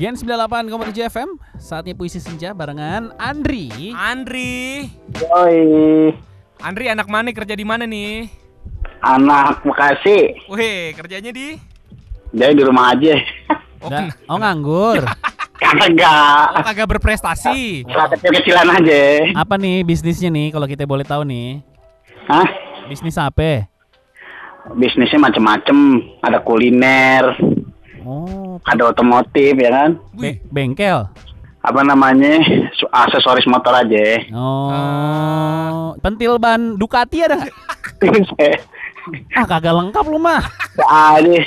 Gen 98,7 FM Saatnya puisi senja barengan Andri Andri. Yoi, Andri anak mana kerja di mana nih? anak Bekasi. Wih, kerjanya di Jadi di rumah aja. Oh, Da- Oh nganggur Kagak. oh, kagak berprestasi. Kecil-kecilan aja. Apa nih bisnisnya nih kalau kita boleh tahu nih Hah? Bisnis apa? Bisnisnya macem-macem. Ada kuliner, Oh ada otomotif ya kan. be- bengkel Apa namanya? Aksesoris motor aja. Oh Pentil ban Ducati ada nggak? Ah kagak lengkap lu mah Ada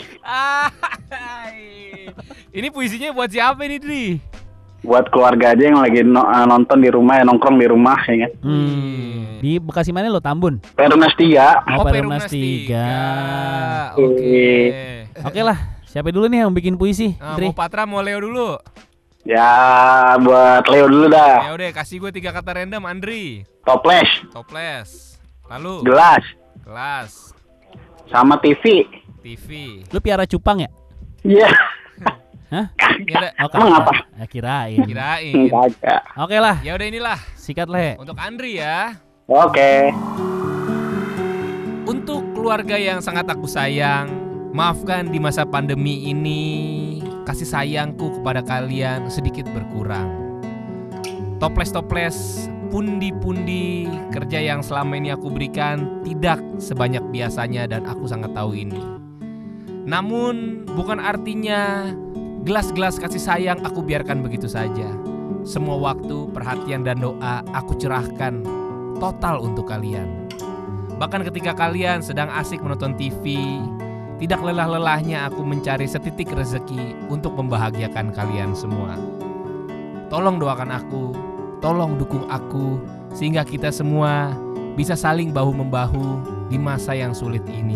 ini puisinya buat siapa nih, Dri? buat keluarga aja yang lagi no- eh, nonton di rumah ya nongkrong di rumah ya kan. hmm. Di Bekasi mana lo Tambun? Perumnas 3. Oh, Perumnas tiga. Oke. Oke lah Siapa dulu nih yang bikin puisi? Nah, mau Patra mau Leo dulu. Ya buat Leo dulu dah. Ya udah kasih gue tiga kata random Andri. Toples, Toples. Lalu gelas, kelas, sama TV. TV. Lu piara cupang ya? Iya. Hah? Ya udah, Oh, Emang apa? Ya, kirain kirain. Kagak. Oke lah Ya udah inilah Sikat le untuk Andri ya. Oke. Untuk keluarga yang sangat aku sayang, maafkan di masa pandemi ini kasih sayangku kepada kalian sedikit berkurang. Toples-toples, pundi-pundi kerja yang selama ini aku berikan tidak sebanyak biasanya dan aku sangat tahu ini. Namun bukan artinya gelas-gelas kasih sayang aku biarkan begitu saja. Semua waktu, perhatian dan doa aku cerahkan total untuk kalian. Bahkan ketika kalian sedang asik menonton TV, tidak lelah-lelahnya aku mencari setitik rezeki untuk membahagiakan kalian semua. Tolong doakan aku, tolong dukung aku, sehingga kita semua bisa saling bahu-membahu di masa yang sulit ini.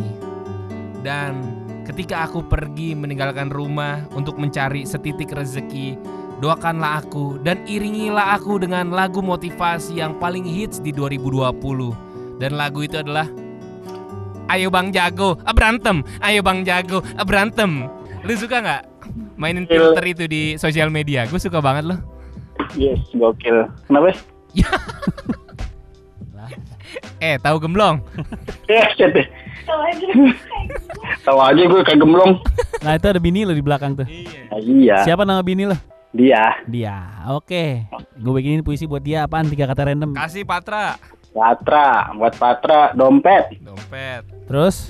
Dan ketika aku pergi meninggalkan rumah untuk mencari setitik rezeki, doakanlah aku dan iringilah aku dengan lagu motivasi yang paling hits di 2020. Dan lagu itu adalah Ayo Bang Jago, berantem. Ayo Bang Jago, berantem. Lu suka nggak mainin filter itu di sosial media? Gue suka banget loh. Yes, gokil. Kenapa? Eh, tahu gemblong? Ya, shit. Tahu aja gue kayak gemblong. Nah itu ada bini lo di belakang tuh Iya. Nah, iya. Siapa nama bini lo? Dia. Dia Oke Gue bikinin puisi buat dia apaan Tiga kata random Kasih Patra. Patra, buat Patra dompet, Dompet. Terus?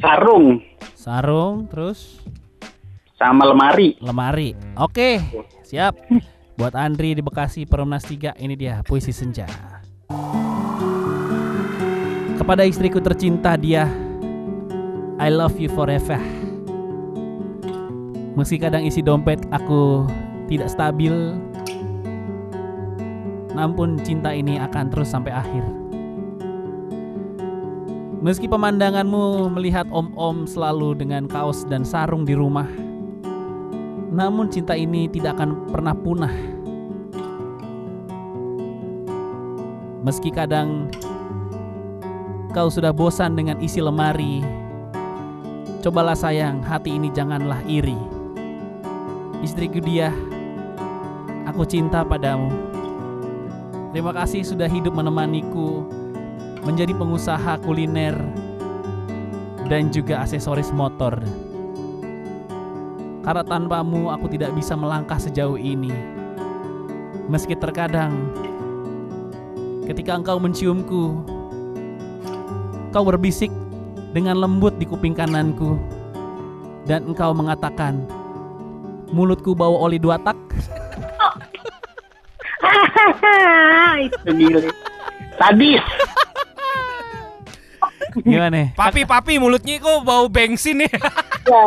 Sarung, Sarung Terus? Sama lemari. Lemari. Oke Siap. Buat Andri di Bekasi Perumnas 3 Ini dia puisi senja. Kepada istriku tercinta dia I love you forever. Meski kadang isi dompet aku tidak stabil Namun cinta ini akan terus sampai akhir Meski pemandanganmu melihat om-om selalu dengan kaos dan sarung di rumah namun cinta ini tidak akan pernah punah. Meski kadang kau sudah bosan dengan isi lemari, cobalah sayang, hati ini janganlah iri. Istriku dia, aku cinta padamu. Terima kasih sudah hidup menemaniku menjadi pengusaha kuliner dan juga aksesoris motor. Karena tanpamu aku tidak bisa melangkah sejauh ini. Meski terkadang ketika engkau menciumku, kau berbisik dengan lembut di kuping kananku dan engkau mengatakan, mulutku bau oli dua tak. Itu gile. Sadis. Gimana? Papi, papi, mulutnya kok bau bensin nih. Ya,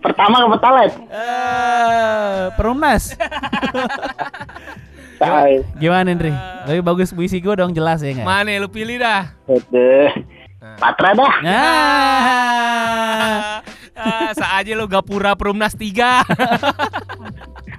pertama ke petalet. Eh, Perumnas. Gimana, Andri? Lebih bagus puisi gue dong jelas ya nggak? Mana lu pilih dah. Udah. Patra dah. Nah, Ah, ah, aja lu gapura perumnas 3.